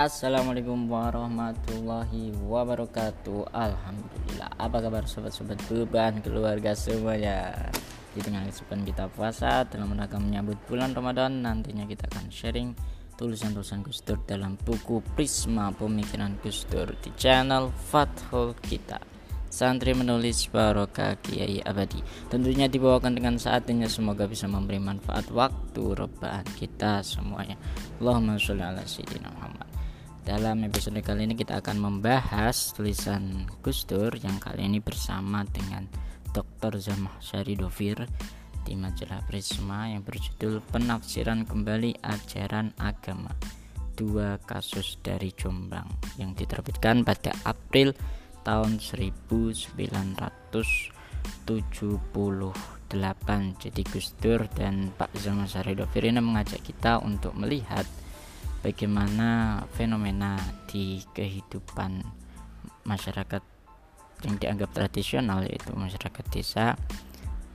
Assalamualaikum warahmatullahi wabarakatuh. Alhamdulillah. Apa kabar sobat-sobat perubahan keluarga semuanya? Di tengah kesibukan kita puasa Dalam rangka menyambut bulan Ramadan Nantinya kita akan sharing tulisan-tulisan Gus Dur dalam buku Prisma Pemikiran Gus Dur Di channel Fathul Kita Santri menulis Barokah Kiai Abadi. Tentunya dibawakan dengan saatnya. Semoga bisa memberi manfaat waktu rebahan kita semuanya. Allahumma sholli ala sayyidina dalam episode kali ini kita akan membahas tulisan Gus Dur yang kali ini bersama dengan Dr. Zamah Dovir di majalah Prisma yang berjudul Penafsiran Kembali Ajaran Agama Dua Kasus dari Jombang yang diterbitkan pada April tahun 1978 jadi Gus Dur dan Pak Zamah Dovir ini mengajak kita untuk melihat bagaimana fenomena di kehidupan masyarakat yang dianggap tradisional yaitu masyarakat desa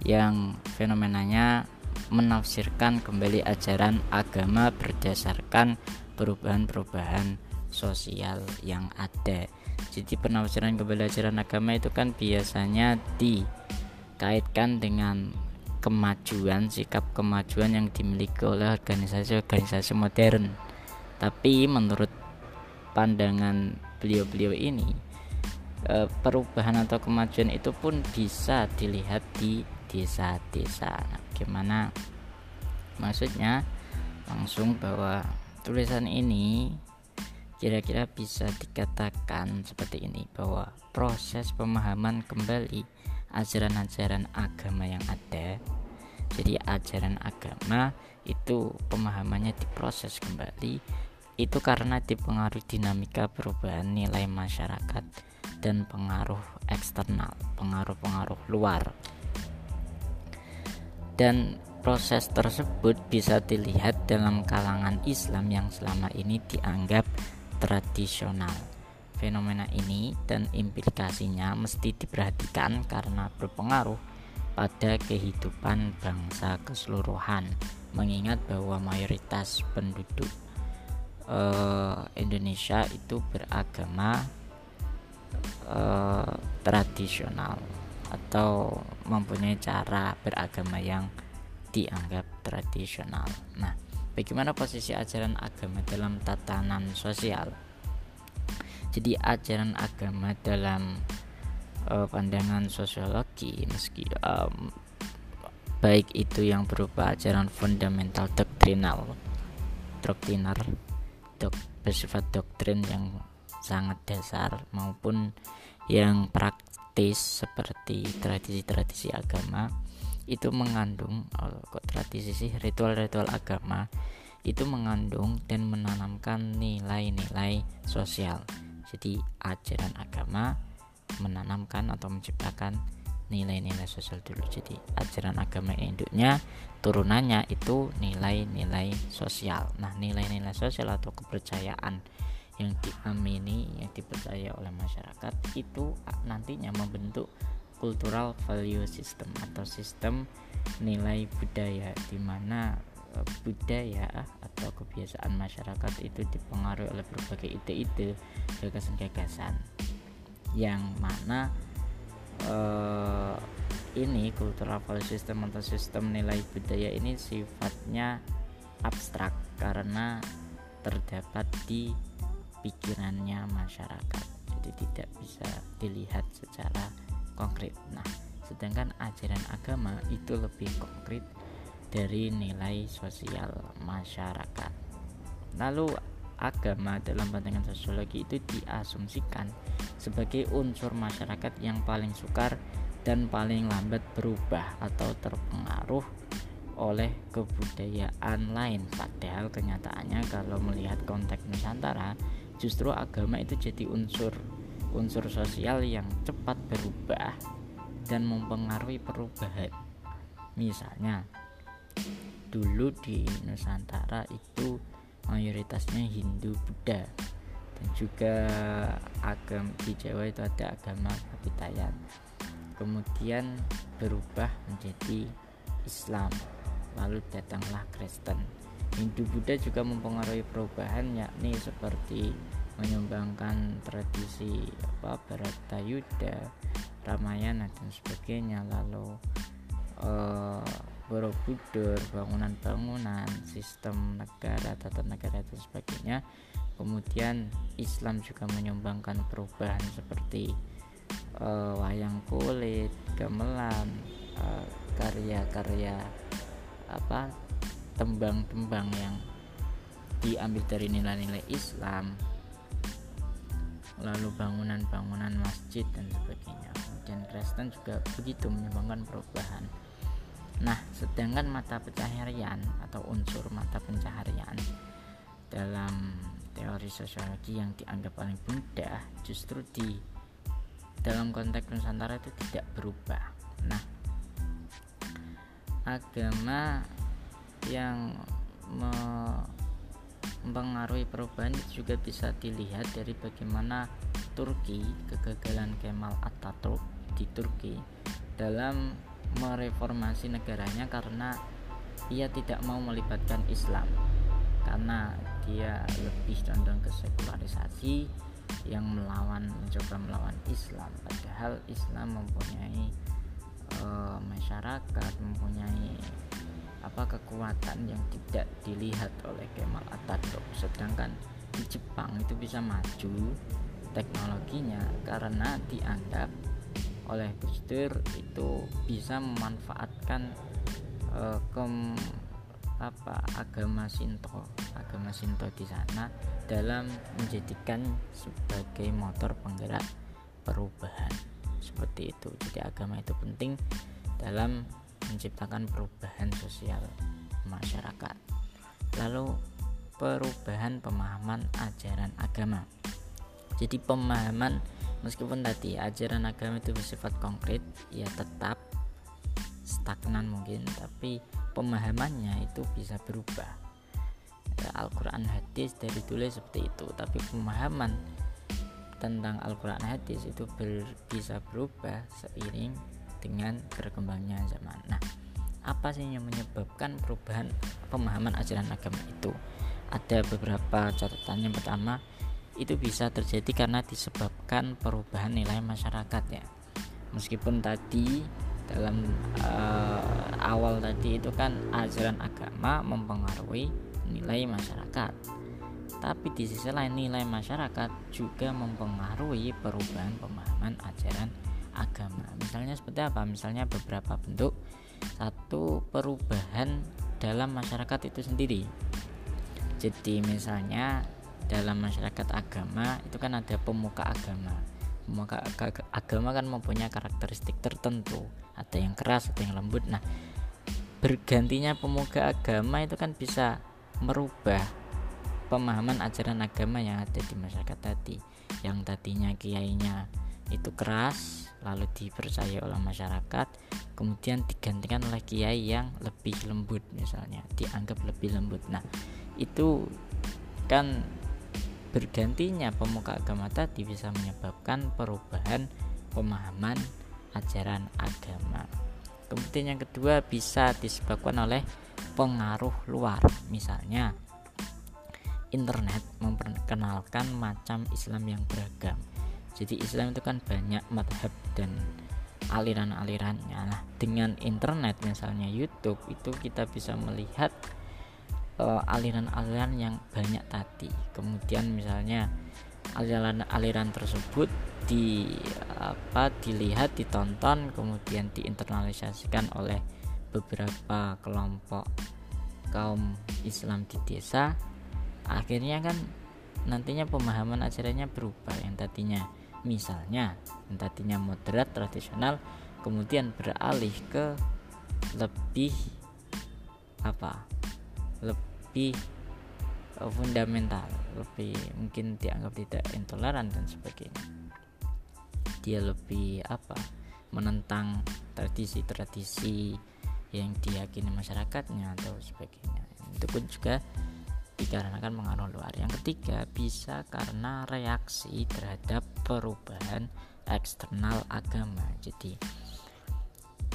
yang fenomenanya menafsirkan kembali ajaran agama berdasarkan perubahan-perubahan sosial yang ada. Jadi penafsiran kembali ajaran agama itu kan biasanya dikaitkan dengan kemajuan, sikap kemajuan yang dimiliki oleh organisasi-organisasi modern tapi menurut pandangan beliau-beliau ini eh, perubahan atau kemajuan itu pun bisa dilihat di desa-desa. Nah, gimana maksudnya langsung bahwa tulisan ini kira-kira bisa dikatakan seperti ini bahwa proses pemahaman kembali ajaran-ajaran agama yang ada jadi ajaran agama itu pemahamannya diproses kembali itu karena dipengaruhi dinamika perubahan nilai masyarakat dan pengaruh eksternal, pengaruh-pengaruh luar. Dan proses tersebut bisa dilihat dalam kalangan Islam yang selama ini dianggap tradisional. Fenomena ini dan implikasinya mesti diperhatikan karena berpengaruh pada kehidupan bangsa keseluruhan, mengingat bahwa mayoritas penduduk uh, Indonesia itu beragama uh, tradisional atau mempunyai cara beragama yang dianggap tradisional. Nah, bagaimana posisi ajaran agama dalam tatanan sosial? Jadi ajaran agama dalam uh, pandangan sosiologi meski um, baik itu yang berupa ajaran fundamental doktrinal doktriner dok, bersifat doktrin yang sangat dasar maupun yang praktis seperti tradisi-tradisi agama itu mengandung oh, kok tradisi sih ritual-ritual agama itu mengandung dan menanamkan nilai-nilai sosial. Jadi ajaran agama menanamkan atau menciptakan nilai-nilai sosial dulu. Jadi ajaran agama induknya turunannya itu nilai-nilai sosial. Nah nilai-nilai sosial atau kepercayaan yang diamini yang dipercaya oleh masyarakat itu nantinya membentuk cultural value system atau sistem nilai budaya di mana e, budaya atau kebiasaan masyarakat itu dipengaruhi oleh berbagai ide-ide gagasan-gagasan yang mana uh, ini cultural value system atau sistem nilai budaya ini sifatnya abstrak karena terdapat di pikirannya masyarakat. Jadi tidak bisa dilihat secara konkret. Nah sedangkan ajaran agama itu lebih konkret dari nilai sosial masyarakat. Lalu agama dalam pandangan sosiologi itu diasumsikan sebagai unsur masyarakat yang paling sukar dan paling lambat berubah atau terpengaruh oleh kebudayaan lain. Padahal kenyataannya kalau melihat konteks Nusantara justru agama itu jadi unsur unsur sosial yang cepat berubah dan mempengaruhi perubahan. Misalnya dulu di Nusantara itu mayoritasnya Hindu Buddha. Dan juga agama di Jawa itu ada agama Kapitayan kemudian berubah menjadi Islam lalu datanglah Kristen. Hindu Buddha juga mempengaruhi perubahan yakni seperti menyumbangkan tradisi apa Bharatayuda, Ramayana dan sebagainya. Lalu uh, Borobudur, bangunan-bangunan, sistem negara, tata negara dan sebagainya. Kemudian Islam juga menyumbangkan perubahan seperti uh, wayang kulit, gamelan, uh, karya-karya apa tembang-tembang yang diambil dari nilai-nilai Islam. Lalu bangunan-bangunan masjid dan sebagainya. Dan Kristen juga begitu menyumbangkan perubahan nah sedangkan mata pencaharian atau unsur mata pencaharian dalam teori sosiologi yang dianggap paling mudah justru di dalam konteks Nusantara itu tidak berubah. Nah agama yang mempengaruhi perubahan juga bisa dilihat dari bagaimana Turki kegagalan Kemal Atatürk di Turki dalam mereformasi negaranya karena ia tidak mau melibatkan Islam. Karena dia lebih condong ke sekularisasi yang melawan mencoba melawan Islam. Padahal Islam mempunyai uh, masyarakat mempunyai apa kekuatan yang tidak dilihat oleh Kemal Atatürk. Sedangkan di Jepang itu bisa maju teknologinya karena dianggap oleh Dur itu bisa memanfaatkan uh, kem, apa agama Sinto agama Sinto di sana dalam menjadikan sebagai motor penggerak perubahan seperti itu jadi agama itu penting dalam menciptakan perubahan sosial masyarakat. Lalu perubahan pemahaman ajaran agama. Jadi pemahaman meskipun tadi ajaran agama itu bersifat konkret, ya tetap stagnan mungkin, tapi pemahamannya itu bisa berubah. Ya, Al-Quran hadis dari tulis seperti itu, tapi pemahaman tentang Al-Quran hadis itu ber, bisa berubah seiring dengan berkembangnya zaman. Nah, apa sih yang menyebabkan perubahan pemahaman ajaran agama itu? Ada beberapa catatan. Yang pertama, itu bisa terjadi karena disebabkan perubahan nilai masyarakat ya. Meskipun tadi dalam uh, awal tadi itu kan ajaran agama mempengaruhi nilai masyarakat. Tapi di sisi lain nilai masyarakat juga mempengaruhi perubahan pemahaman ajaran agama. Misalnya seperti apa? Misalnya beberapa bentuk satu perubahan dalam masyarakat itu sendiri. Jadi misalnya dalam masyarakat agama itu kan ada pemuka agama. Pemuka agama kan mempunyai karakteristik tertentu. Ada yang keras, ada yang lembut. Nah, bergantinya pemuka agama itu kan bisa merubah pemahaman ajaran agama yang ada di masyarakat tadi. Yang tadinya kiainya itu keras lalu dipercaya oleh masyarakat kemudian digantikan oleh kiai yang lebih lembut misalnya dianggap lebih lembut nah itu kan bergantinya pemuka agama tadi bisa menyebabkan perubahan pemahaman ajaran agama. Kemudian yang kedua bisa disebabkan oleh pengaruh luar. Misalnya internet memperkenalkan macam Islam yang beragam. Jadi Islam itu kan banyak madhab dan aliran-alirannya. Nah dengan internet misalnya YouTube itu kita bisa melihat uh, aliran-aliran yang banyak tadi. Kemudian misalnya aliran-aliran tersebut di apa dilihat ditonton kemudian diinternalisasikan oleh beberapa kelompok kaum Islam di desa akhirnya kan nantinya pemahaman ajarannya berubah. Yang tadinya misalnya yang tadinya moderat tradisional kemudian beralih ke lebih apa lebih eh, fundamental lebih mungkin dianggap tidak intoleran dan sebagainya dia lebih apa menentang tradisi-tradisi yang diyakini masyarakatnya atau sebagainya itu pun juga dikarenakan pengaruh luar. Yang ketiga, bisa karena reaksi terhadap perubahan eksternal agama. Jadi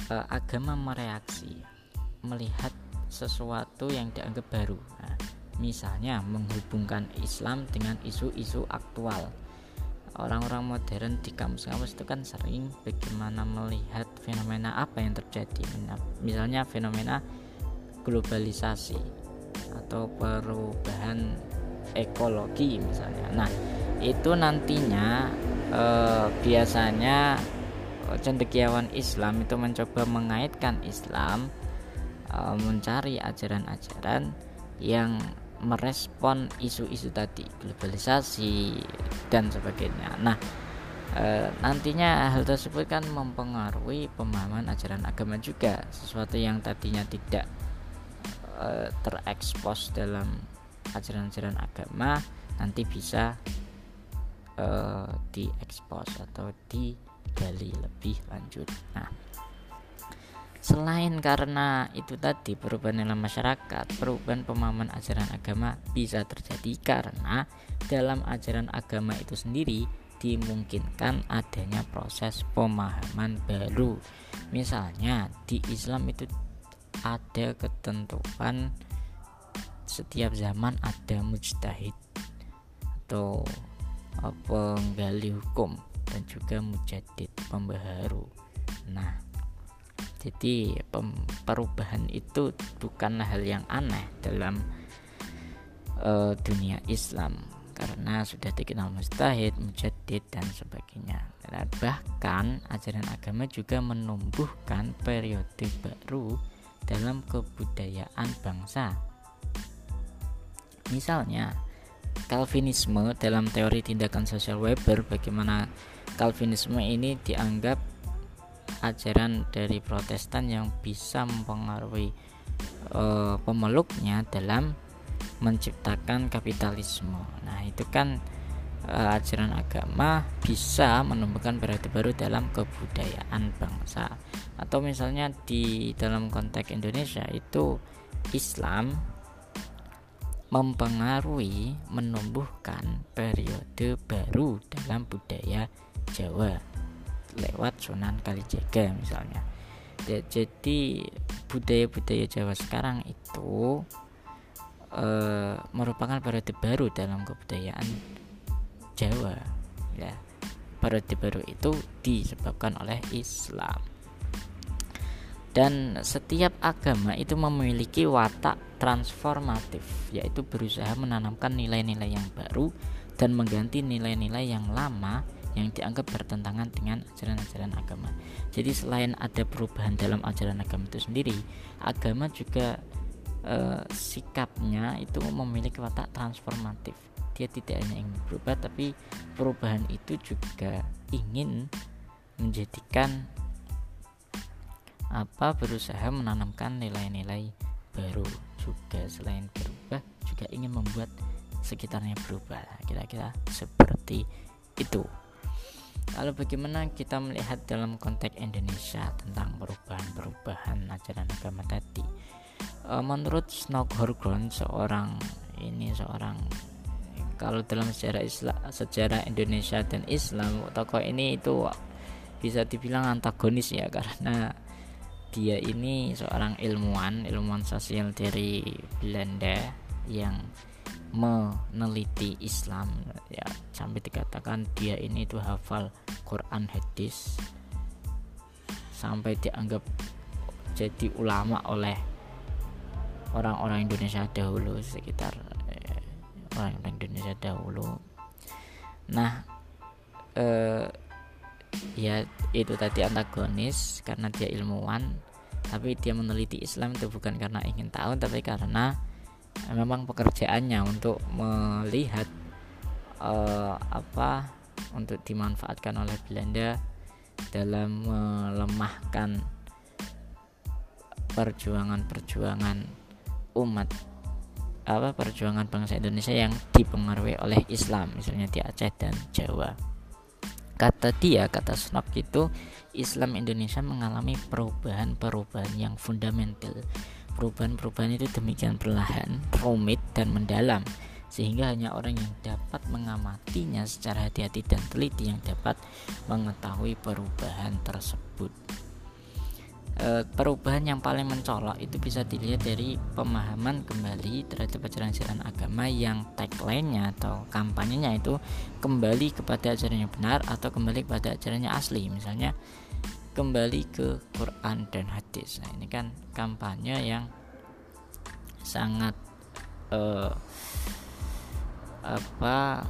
eh, agama mereaksi melihat sesuatu yang dianggap baru. Nah, misalnya menghubungkan Islam dengan isu-isu aktual. Orang-orang modern di kampus-kampus itu kan sering bagaimana melihat fenomena apa yang terjadi. Misalnya fenomena globalisasi atau perubahan ekologi misalnya. Nah itu nantinya eh, biasanya cendekiawan Islam itu mencoba mengaitkan Islam eh, mencari ajaran-ajaran yang merespon isu-isu tadi globalisasi dan sebagainya. Nah e, nantinya hal tersebut kan mempengaruhi pemahaman ajaran agama juga sesuatu yang tadinya tidak e, terekspos dalam ajaran-ajaran agama nanti bisa e, diekspos atau digali lebih lanjut. Nah Selain karena itu tadi perubahan dalam masyarakat, perubahan pemahaman ajaran agama bisa terjadi karena dalam ajaran agama itu sendiri dimungkinkan adanya proses pemahaman baru. Misalnya di Islam itu ada ketentuan setiap zaman ada mujtahid atau penggali hukum dan juga mujadid pembaharu. Nah, jadi perubahan itu bukanlah hal yang aneh dalam uh, dunia Islam karena sudah dikenal mustahid, mujadid dan sebagainya. Dan bahkan ajaran agama juga menumbuhkan periode baru dalam kebudayaan bangsa. Misalnya, Calvinisme dalam teori tindakan sosial Weber bagaimana Calvinisme ini dianggap ajaran dari Protestan yang bisa mempengaruhi uh, pemeluknya dalam menciptakan kapitalisme. Nah, itu kan uh, ajaran agama bisa menumbuhkan periode baru dalam kebudayaan bangsa. Atau misalnya di dalam konteks Indonesia itu Islam mempengaruhi menumbuhkan periode baru dalam budaya Jawa lewat Sunan Kalijaga misalnya. Jadi budaya-budaya Jawa sekarang itu e, merupakan periode baru dalam kebudayaan Jawa ya. Periode baru itu disebabkan oleh Islam. Dan setiap agama itu memiliki watak transformatif yaitu berusaha menanamkan nilai-nilai yang baru dan mengganti nilai-nilai yang lama yang dianggap bertentangan dengan ajaran-ajaran agama. Jadi selain ada perubahan dalam ajaran agama itu sendiri, agama juga e, sikapnya itu memiliki watak transformatif. Dia tidak hanya ingin berubah, tapi perubahan itu juga ingin menjadikan apa berusaha menanamkan nilai-nilai baru juga selain berubah juga ingin membuat sekitarnya berubah kira-kira seperti itu Lalu bagaimana kita melihat dalam konteks Indonesia tentang perubahan-perubahan ajaran agama tadi? E, menurut Snog Horgron seorang ini seorang kalau dalam sejarah Islam, sejarah Indonesia dan Islam tokoh ini itu bisa dibilang antagonis ya karena dia ini seorang ilmuwan ilmuwan sosial dari Belanda yang meneliti Islam. Ya sampai dikatakan dia ini tuh hafal Quran hadis. Sampai dianggap jadi ulama oleh orang-orang Indonesia dahulu sekitar eh, orang-orang Indonesia dahulu. Nah eh, ya itu tadi antagonis karena dia ilmuwan tapi dia meneliti Islam itu bukan karena ingin tahu tapi karena memang pekerjaannya untuk melihat uh, apa untuk dimanfaatkan oleh Belanda dalam melemahkan perjuangan-perjuangan umat apa perjuangan bangsa Indonesia yang dipengaruhi oleh Islam misalnya di Aceh dan Jawa. Kata dia kata Snok itu Islam Indonesia mengalami perubahan-perubahan yang fundamental Perubahan-perubahan itu demikian perlahan, rumit, dan mendalam sehingga hanya orang yang dapat mengamatinya secara hati-hati dan teliti yang dapat mengetahui perubahan tersebut. e, perubahan yang paling mencolok itu bisa dilihat dari pemahaman kembali terhadap ajaran-ajaran agama yang tagline-nya atau kampanyenya itu kembali kepada ajaran yang benar atau kembali kepada ajarannya asli misalnya kembali ke Quran dan hadis nah ini kan kampanye yang sangat uh, apa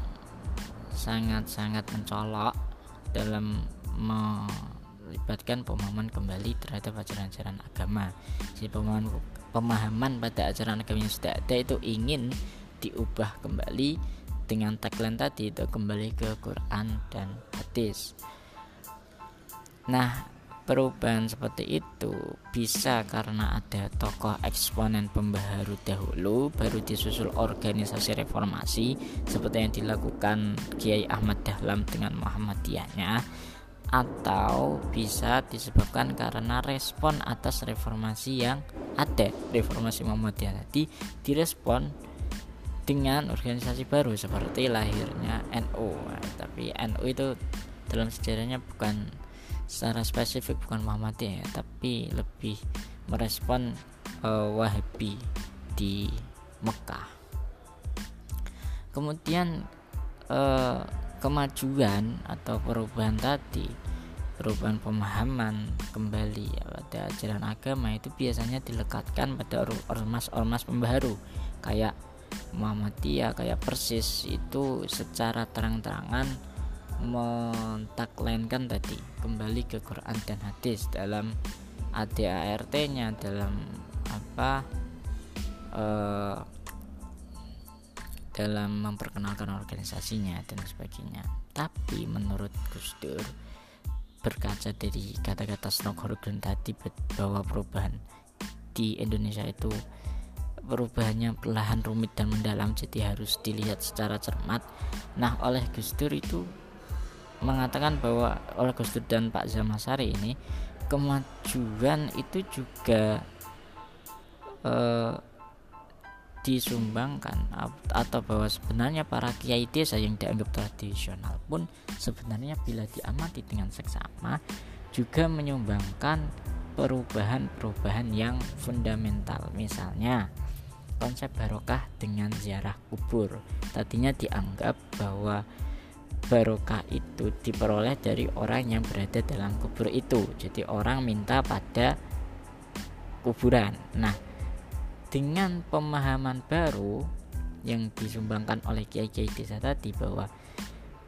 sangat-sangat mencolok dalam melibatkan pemahaman kembali terhadap ajaran-ajaran agama. Jadi pemahaman pemahaman pada ajaran agama yang sudah ada itu ingin diubah kembali dengan tagline tadi itu kembali ke Quran dan hadis. Nah, perubahan seperti itu bisa karena ada tokoh eksponen pembaharu dahulu baru disusul organisasi reformasi seperti yang dilakukan Kiai Ahmad Dahlam dengan Muhammadiyahnya atau bisa disebabkan karena respon atas reformasi yang ada. Reformasi Muhammadiyah tadi direspon dengan organisasi baru seperti lahirnya NU tapi NU itu dalam sejarahnya bukan secara spesifik bukan Muhammadiyah ya, tapi lebih merespon uh, Wahabi di Mekah. Kemudian uh, kemajuan atau perubahan tadi, perubahan pemahaman kembali ya, pada ajaran agama itu biasanya dilekatkan pada ormas-ormas pembaharu kayak Muhammadiyah kayak Persis itu secara terang-terangan mentaklainkan tadi kembali ke Quran dan hadis dalam ADART-nya dalam apa uh, dalam memperkenalkan organisasinya dan sebagainya. Tapi menurut Gus Dur berkaca dari kata-kata Snowhorgen tadi bahwa perubahan di Indonesia itu perubahannya perlahan rumit dan mendalam jadi harus dilihat secara cermat. Nah, oleh Gus Dur itu mengatakan bahwa oleh Gus Dur dan Pak Zamasari ini kemajuan itu juga eh, disumbangkan atau bahwa sebenarnya para kiai desa yang dianggap tradisional pun sebenarnya bila diamati dengan seksama juga menyumbangkan perubahan-perubahan yang fundamental. Misalnya konsep barokah dengan ziarah kubur. Tadinya dianggap bahwa barokah itu diperoleh dari orang yang berada dalam kubur itu. Jadi orang minta pada kuburan. Nah, dengan pemahaman baru yang disumbangkan oleh kiai-kiai desa tadi bahwa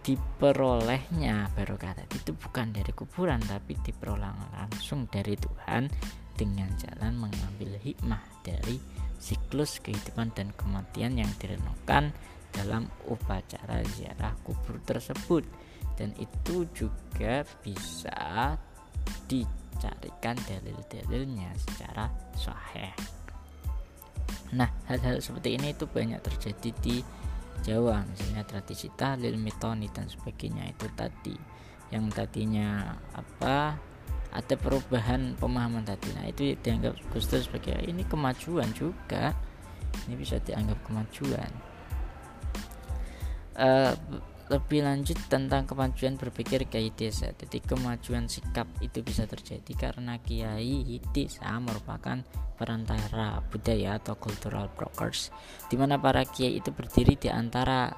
diperolehnya barokah tadi itu bukan dari kuburan tapi diperoleh langsung dari Tuhan dengan jalan mengambil hikmah dari siklus kehidupan dan kematian yang direnungkan dalam upacara ziarah kubur tersebut dan itu juga bisa dicarikan dalil-dalilnya secara sahih. Nah, hal-hal seperti ini itu banyak terjadi di Jawa, misalnya tradisi tahlil, mitoni dan sebagainya itu tadi yang tadinya apa ada perubahan pemahaman tadi. Nah, itu dianggap Gus sebagai ini kemajuan juga. Ini bisa dianggap kemajuan uh, lebih lanjut tentang kemajuan berpikir kiai desa. Jadi kemajuan sikap itu bisa terjadi karena kiai desa merupakan perantara budaya atau cultural brokers di mana para kiai itu berdiri di antara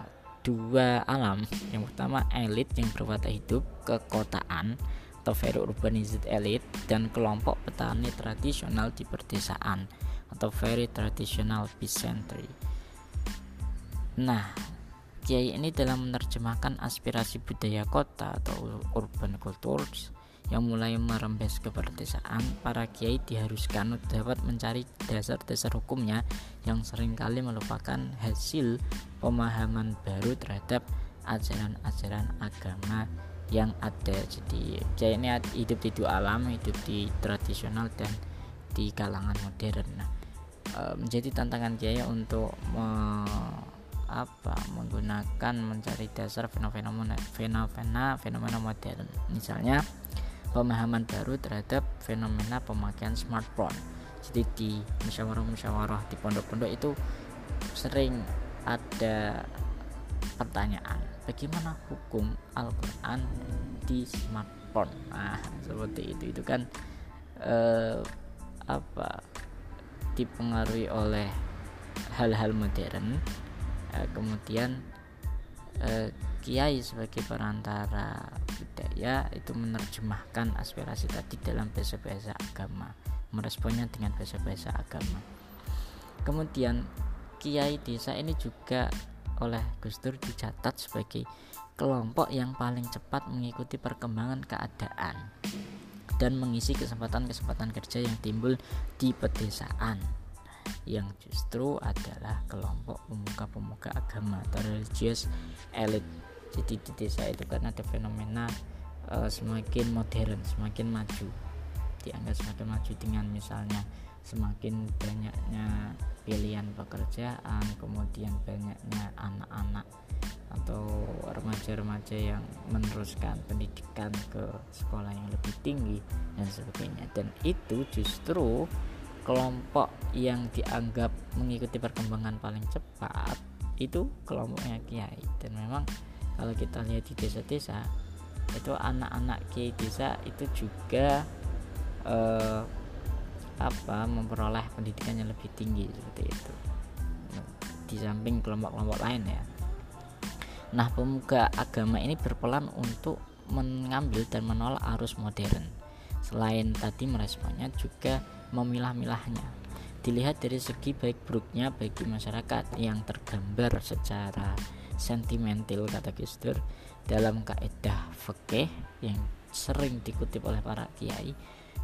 dua alam. Yang pertama elit yang berwatak hidup kekotaan atau very urbanized elite dan kelompok petani tradisional di perdesaan atau very traditional peasantry. Nah Kiai ini dalam menerjemahkan aspirasi budaya kota atau urban cultures yang mulai merembes ke perdesaan, para kiai diharuskan dapat mencari dasar-dasar hukumnya yang sering kali melupakan hasil pemahaman baru terhadap ajaran-ajaran agama yang ada. Jadi kiai ini hidup di dua alam, hidup di tradisional dan di kalangan modern. Nah, eh, menjadi tantangan kiai untuk apa? Menggunakan mencari dasar fenomena fenomena fenomena modern. Misalnya pemahaman baru terhadap fenomena pemakaian smartphone. Jadi di musyawarah-musyawarah di pondok-pondok itu sering ada pertanyaan bagaimana hukum Al-Quran di smartphone? Nah seperti itu. Itu kan eh, apa? Dipengaruhi oleh hal-hal modern eh, kemudian eh, kiai sebagai perantara budaya itu menerjemahkan aspirasi tadi dalam bahasa-bahasa agama meresponnya dengan bahasa-bahasa agama. Kemudian kiai desa ini juga oleh Gus Dur dicatat sebagai kelompok yang paling cepat mengikuti perkembangan keadaan dan mengisi kesempatan-kesempatan kerja yang timbul di pedesaan yang justru adalah kelompok pemuka-pemuka agama atau religious elite. Jadi di desa itu kan ada fenomena uh, semakin modern semakin maju dianggap semakin maju dengan misalnya semakin banyaknya pilihan pekerjaan kemudian banyaknya anak-anak atau remaja-remaja yang meneruskan pendidikan ke sekolah yang lebih tinggi dan sebagainya. Dan itu justru kelompok yang dianggap mengikuti perkembangan paling cepat itu kelompoknya kiai. Dan memang kalau kita lihat di desa-desa itu anak-anak kiai desa itu juga eh, apa memperoleh pendidikan yang lebih tinggi seperti itu. Di samping kelompok-kelompok lain ya. Nah pemuka agama ini berpelan untuk mengambil dan menolak arus modern. Selain tadi meresponnya juga memilah-milahnya. Dilihat dari segi baik buruknya bagi masyarakat yang tergambar secara sentimental kata Gus dalam kaidah fikih yang sering dikutip oleh para kiai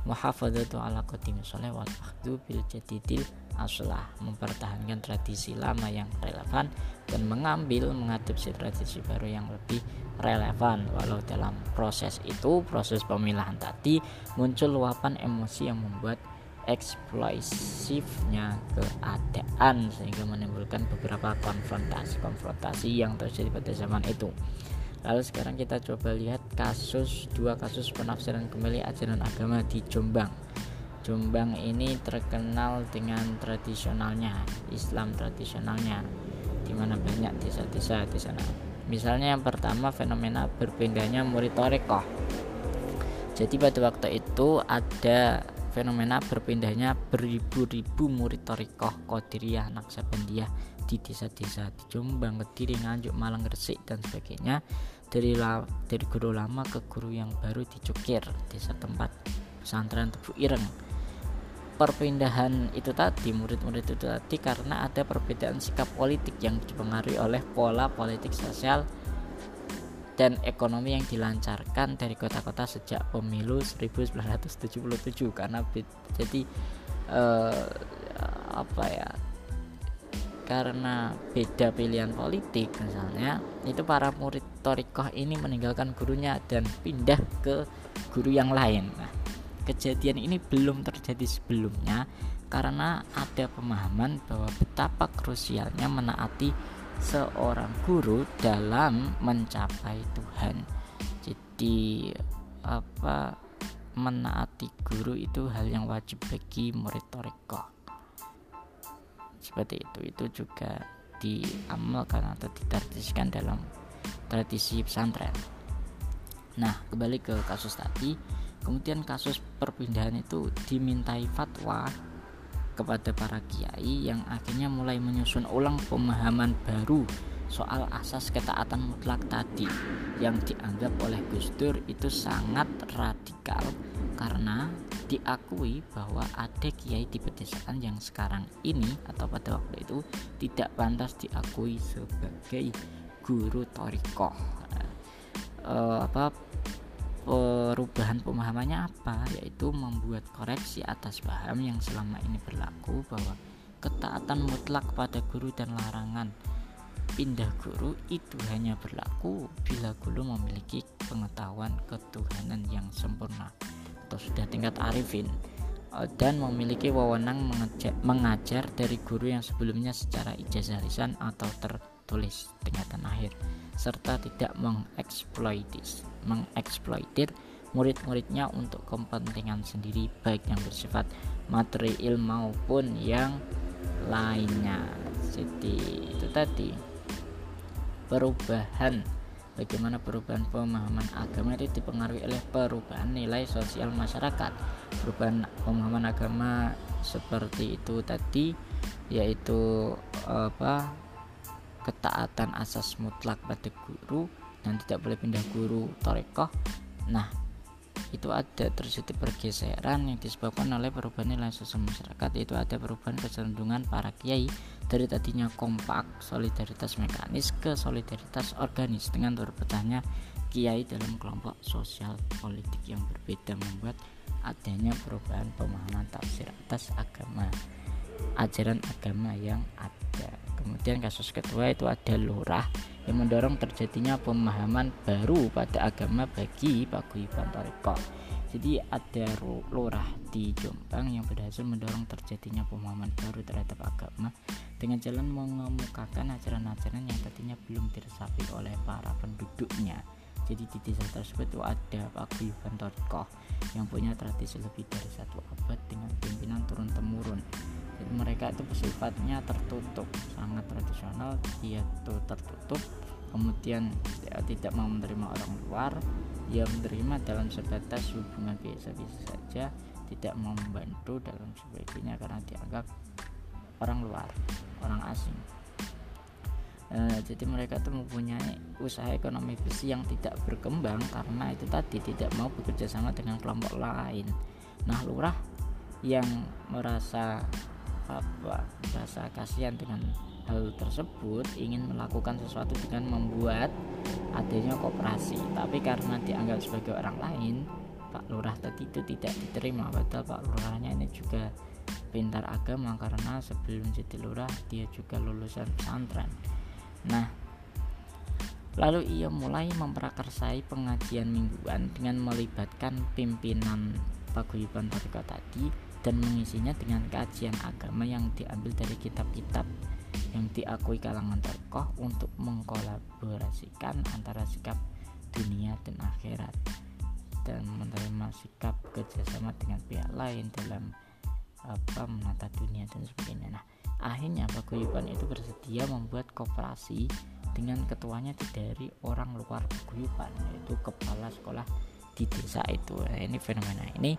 muhafadzatu ala qadim soleh wal akhdhu bil jadidil aslah mempertahankan tradisi lama yang relevan dan mengambil mengadopsi tradisi baru yang lebih relevan. Walau dalam proses itu proses pemilahan tadi muncul luapan emosi yang membuat eksplosifnya keadaan sehingga menimbulkan beberapa konfrontasi-konfrontasi yang terjadi pada zaman itu. Lalu sekarang kita coba lihat kasus dua kasus penafsiran kembali ajaran agama di Jombang. Jombang ini terkenal dengan tradisionalnya, Islam tradisionalnya, di mana banyak desa-desa di sana. Misalnya yang pertama fenomena berbedanya murid torekoh. Jadi pada waktu itu ada fenomena berpindahnya beribu-ribu murid torikoh Qadiriyah Naksabandiyah di desa-desa di Jombang, Kediri, Nganjuk, Malang, Gresik dan sebagainya dari la, dari guru lama ke guru yang baru di Cukir, desa tempat pesantren Tebu Ireng. Perpindahan itu tadi, murid-murid itu tadi karena ada perbedaan sikap politik yang dipengaruhi oleh pola politik sosial dan ekonomi yang dilancarkan dari kota-kota sejak pemilu 1977 karena jadi eh, apa ya karena beda pilihan politik misalnya itu para murid torikoh ini meninggalkan gurunya dan pindah ke guru yang lain. Nah kejadian ini belum terjadi sebelumnya karena ada pemahaman bahwa betapa krusialnya menaati seorang guru dalam mencapai Tuhan. Jadi apa menaati guru itu hal yang wajib bagi murid toriko. Seperti itu itu juga diamalkan atau ditradisikan dalam tradisi pesantren. Nah, kembali ke kasus tadi, kemudian kasus perpindahan itu dimintai fatwa kepada para kiai yang akhirnya mulai menyusun ulang pemahaman baru soal asas ketaatan mutlak tadi yang dianggap oleh Gus Dur itu sangat radikal karena diakui bahwa ada kiai di pedesaan yang sekarang ini atau pada waktu itu tidak pantas diakui sebagai guru torikoh. Uh, apa perubahan pemahamannya apa yaitu membuat koreksi atas paham yang selama ini berlaku bahwa ketaatan mutlak pada guru dan larangan pindah guru itu hanya berlaku bila guru memiliki pengetahuan ketuhanan yang sempurna atau sudah tingkat arifin eh, dan memiliki wewenang mengajar dari guru yang sebelumnya secara ijazah lisan atau tertulis tingkatan akhir serta tidak mengeksploitis mengeksploitir murid-muridnya untuk kepentingan sendiri baik yang bersifat materi ilmu maupun yang lainnya. Jadi itu tadi perubahan. Bagaimana perubahan pemahaman agama itu dipengaruhi oleh perubahan nilai sosial masyarakat. Perubahan pemahaman agama seperti itu tadi yaitu apa ketaatan asas mutlak pada guru dan tidak boleh pindah guru torekoh. Nah itu ada terjadi pergeseran yang disebabkan oleh perubahan nilai sosial masyarakat. Itu ada perubahan kecenderungan para kiai dari tadinya kompak solidaritas mekanis ke solidaritas organis dengan terpecahnya kiai dalam kelompok sosial politik yang berbeda membuat adanya perubahan pemahaman tafsir atas agama ajaran agama yang ada kemudian kasus kedua itu ada lurah yang mendorong terjadinya pemahaman baru pada agama bagi paguyuban Toriko. Jadi ada lurah di Jombang yang berhasil mendorong terjadinya pemahaman baru terhadap agama dengan jalan mengemukakan ajaran-ajaran yang tadinya belum diresapi oleh para penduduknya. Jadi di desa tersebut itu ada paguyuban Toriko yang punya tradisi lebih dari satu abad dengan pimpinan turun temurun jadi mereka itu sifatnya tertutup sangat tradisional. Dia tuh tertutup kemudian dia tidak mau menerima orang luar. Dia menerima dalam sebatas hubungan biasa-biasa saja tidak mau membantu dalam sebagainya karena dianggap orang luar orang asing e, jadi mereka itu mempunyai usaha ekonomi besi yang tidak berkembang karena itu tadi tidak mau bekerja sama dengan kelompok lain. Nah lurah yang merasa apa rasa kasihan dengan hal tersebut ingin melakukan sesuatu dengan membuat adanya kooperasi tapi karena dianggap sebagai orang lain Pak Lurah tadi itu tidak diterima. Padahal Pak Lurahnya ini juga pintar agama karena sebelum jadi lurah dia juga lulusan pesantren nah lalu ia mulai memprakarsai pengajian mingguan dengan melibatkan pimpinan paguyuban tarekat tadi dan mengisinya dengan kajian agama yang diambil dari kitab-kitab yang diakui kalangan tokoh untuk mengkolaborasikan antara sikap dunia dan akhirat dan menerima sikap kerjasama dengan pihak lain dalam apa menata dunia dan akhirnya paguyuban itu bersedia membuat kooperasi dengan ketuanya dari orang luar paguyuban yaitu kepala sekolah di desa itu. Nah, ini fenomena ini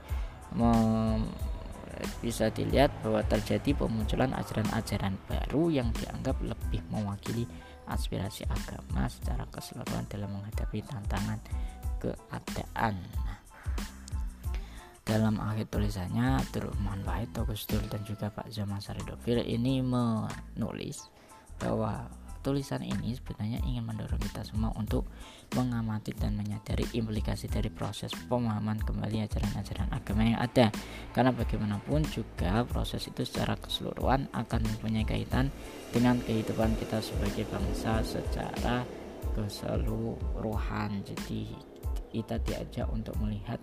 bisa dilihat bahwa terjadi pemunculan ajaran-ajaran baru yang dianggap lebih mewakili aspirasi agama secara keseluruhan dalam menghadapi tantangan keadaan. Nah, dalam akhir tulisannya, Abdurrahman Wahid, Togus dan juga Pak Zaman Saridovil ini menulis bahwa Tulisan ini sebenarnya ingin mendorong kita semua untuk mengamati dan menyadari implikasi dari proses pemahaman kembali ajaran-ajaran agama yang ada. Karena bagaimanapun juga proses itu secara keseluruhan akan mempunyai kaitan dengan kehidupan kita sebagai bangsa secara keseluruhan. Jadi kita diajak untuk melihat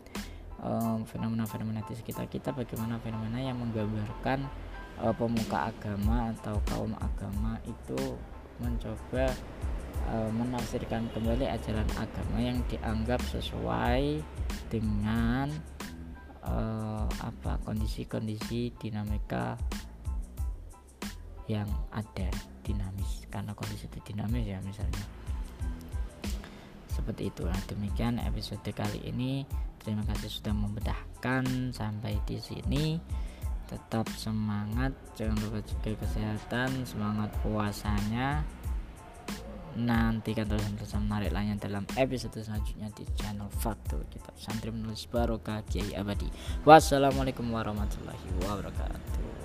fenomena-fenomena di sekitar kita bagaimana fenomena yang menggambarkan uh, pemuka agama atau kaum agama itu mencoba uh, menafsirkan kembali ajaran agama yang dianggap sesuai dengan uh, apa kondisi-kondisi dinamika yang ada dinamis. Karena kondisi itu dinamis ya misalnya. Seperti itulah. Demikian episode kali ini terima kasih sudah membedahkan sampai di sini. Tetap semangat jangan lupa juga kesehatan semangat puasanya. Nantikan terus terus menarik lainnya dalam episode selanjutnya di channel Faktor Kitab Santri Menulis Barokah Kiai Abadi. Wassalamualaikum warahmatullahi wabarakatuh